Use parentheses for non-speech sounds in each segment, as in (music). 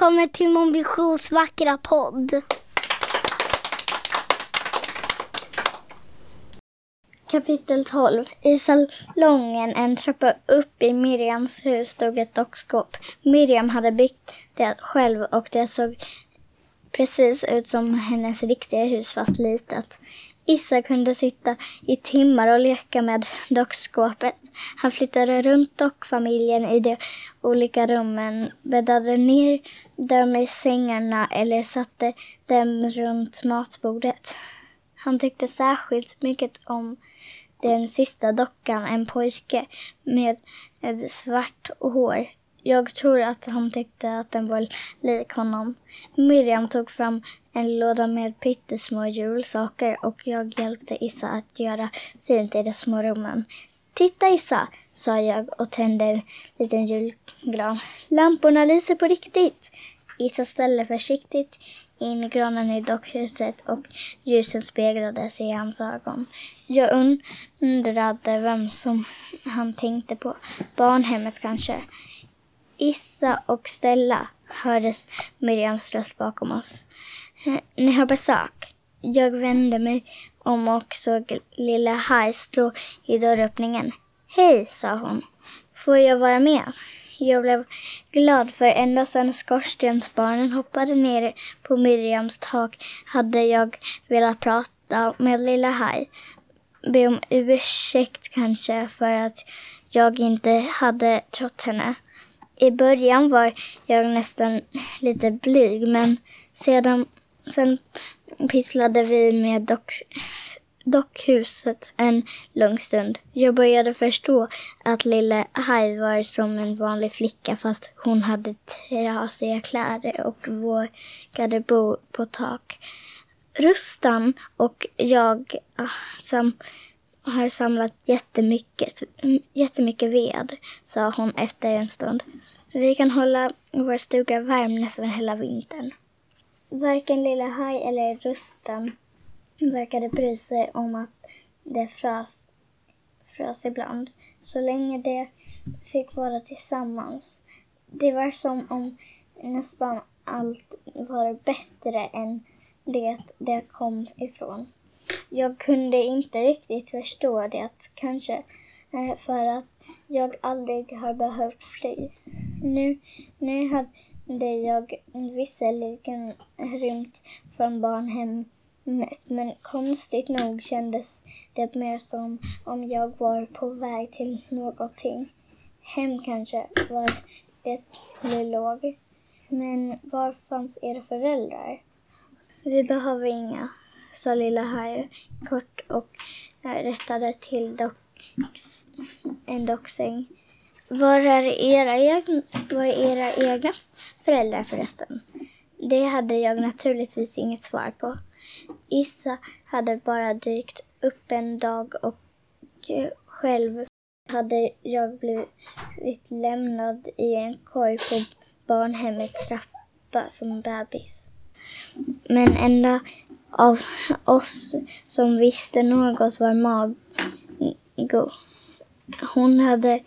Välkommen till Mon Visions vackra podd. Kapitel 12. I salongen en trappa upp i Miriams hus stod ett dockskåp. Miriam hade byggt det själv och det såg precis ut som hennes riktiga hus fast litet. Issa kunde sitta i timmar och leka med dockskåpet. Han flyttade runt dockfamiljen i de olika rummen, bäddade ner dem i sängarna eller satte dem runt matbordet. Han tyckte särskilt mycket om den sista dockan, en pojke med svart hår. Jag tror att han tyckte att den var lik honom. Miriam tog fram en låda med pyttesmå julsaker och jag hjälpte Issa att göra fint i de små rummen. Titta Issa, sa jag och tände en liten julgran. Lamporna lyser på riktigt. Issa ställde försiktigt in granen i dockhuset och ljusen speglades i hans ögon. Jag undrade vem som han tänkte på. Barnhemmet kanske. Issa och Stella hördes Miriams röst bakom oss. Eh, ni har besök. Jag vände mig om och såg lilla Haj stå i dörröppningen. Hej, sa hon. Får jag vara med? Jag blev glad för ända sedan skorstensbarnen hoppade ner på Miriams tak hade jag velat prata med lilla Haj. Be om ursäkt kanske för att jag inte hade trott henne. I början var jag nästan lite blyg men sedan sen pisslade vi med dock, dockhuset en lång stund. Jag började förstå att lille Haj var som en vanlig flicka fast hon hade trasiga kläder och vågade bo på tak. Rustan och jag ah, som har samlat jättemycket, jättemycket ved, sa hon efter en stund. Vi kan hålla vår stuga varm nästan hela vintern. Varken Lilla Haj eller Rusten verkade bry sig om att det frös, frös ibland, så länge de fick vara tillsammans. Det var som om nästan allt var bättre än det det kom ifrån. Jag kunde inte riktigt förstå det, kanske eh, för att jag aldrig har behövt fly. Nu, nu hade jag visserligen rymt från barnhemmet men konstigt nog kändes det mer som om jag var på väg till någonting. Hem kanske var det låg. Men var fanns era föräldrar? Vi behöver inga, sa lilla Harry kort och rättade till dock, en docksäng. Var är era egna, var är era egna föräldrar förresten? Det hade jag naturligtvis inget svar på. Issa hade bara dykt upp en dag och eh, själv hade jag blivit lämnad i en korg på barnhemmets trappa som bebis. Men enda av oss som visste något var Mago. Hon hade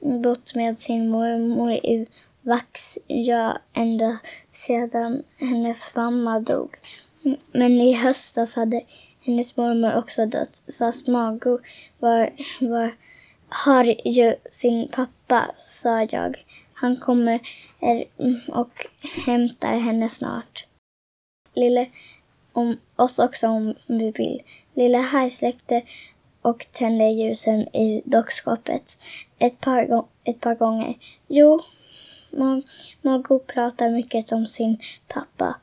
bott med sin mormor i Vaxjö ända sedan hennes mamma dog. Men i höstas hade hennes mormor också dött. Fast Mago var, var, har ju sin pappa, sa jag. Han kommer och hämtar henne snart. Lille, om oss också om vi vill. Lille Haj släckte och tände ljusen i dockskåpet ett par, ett par gånger. Jo, Margot pratar mycket om sin pappa,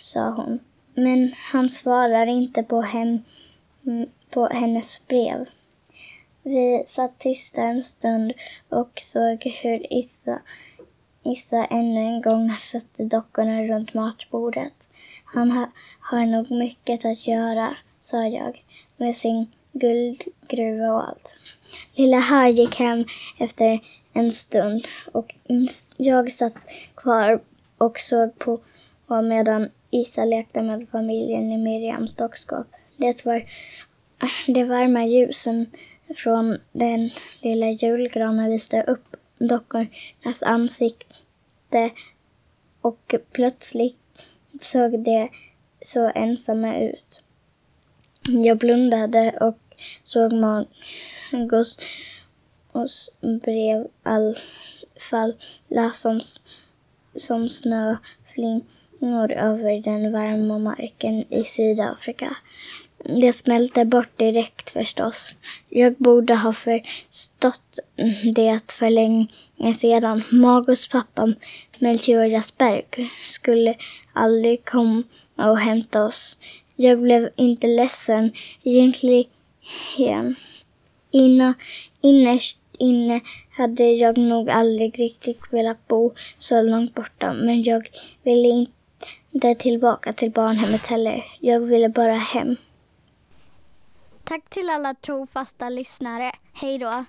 sa hon. Men han svarar inte på, hem, på hennes brev. Vi satt tysta en stund och såg hur Issa, Issa ännu en gång satte dockorna runt matbordet. Han ha, har nog mycket att göra, sa jag, med sin guldgruva och allt. Lilla här gick hem efter en stund och jag satt kvar och såg på medan Isa lekte med familjen i Miriams dockskåp. Det var (clears throat) de varma ljusen från den lilla julgranen lyste upp dockornas ansikte och plötsligt såg de så ensamma ut. Jag blundade och såg Magos brev all falla som, som snöflingor över den varma marken i Sydafrika. Det smälte bort direkt förstås. Jag borde ha förstått det för länge sedan. Magos pappa, Melchior Jasperg, skulle aldrig komma och hämta oss. Jag blev inte ledsen egentligen. Inna, innerst inne hade jag nog aldrig riktigt velat bo så långt borta, men jag ville inte tillbaka till barnhemmet heller. Jag ville bara hem. Tack till alla trofasta lyssnare. Hej då!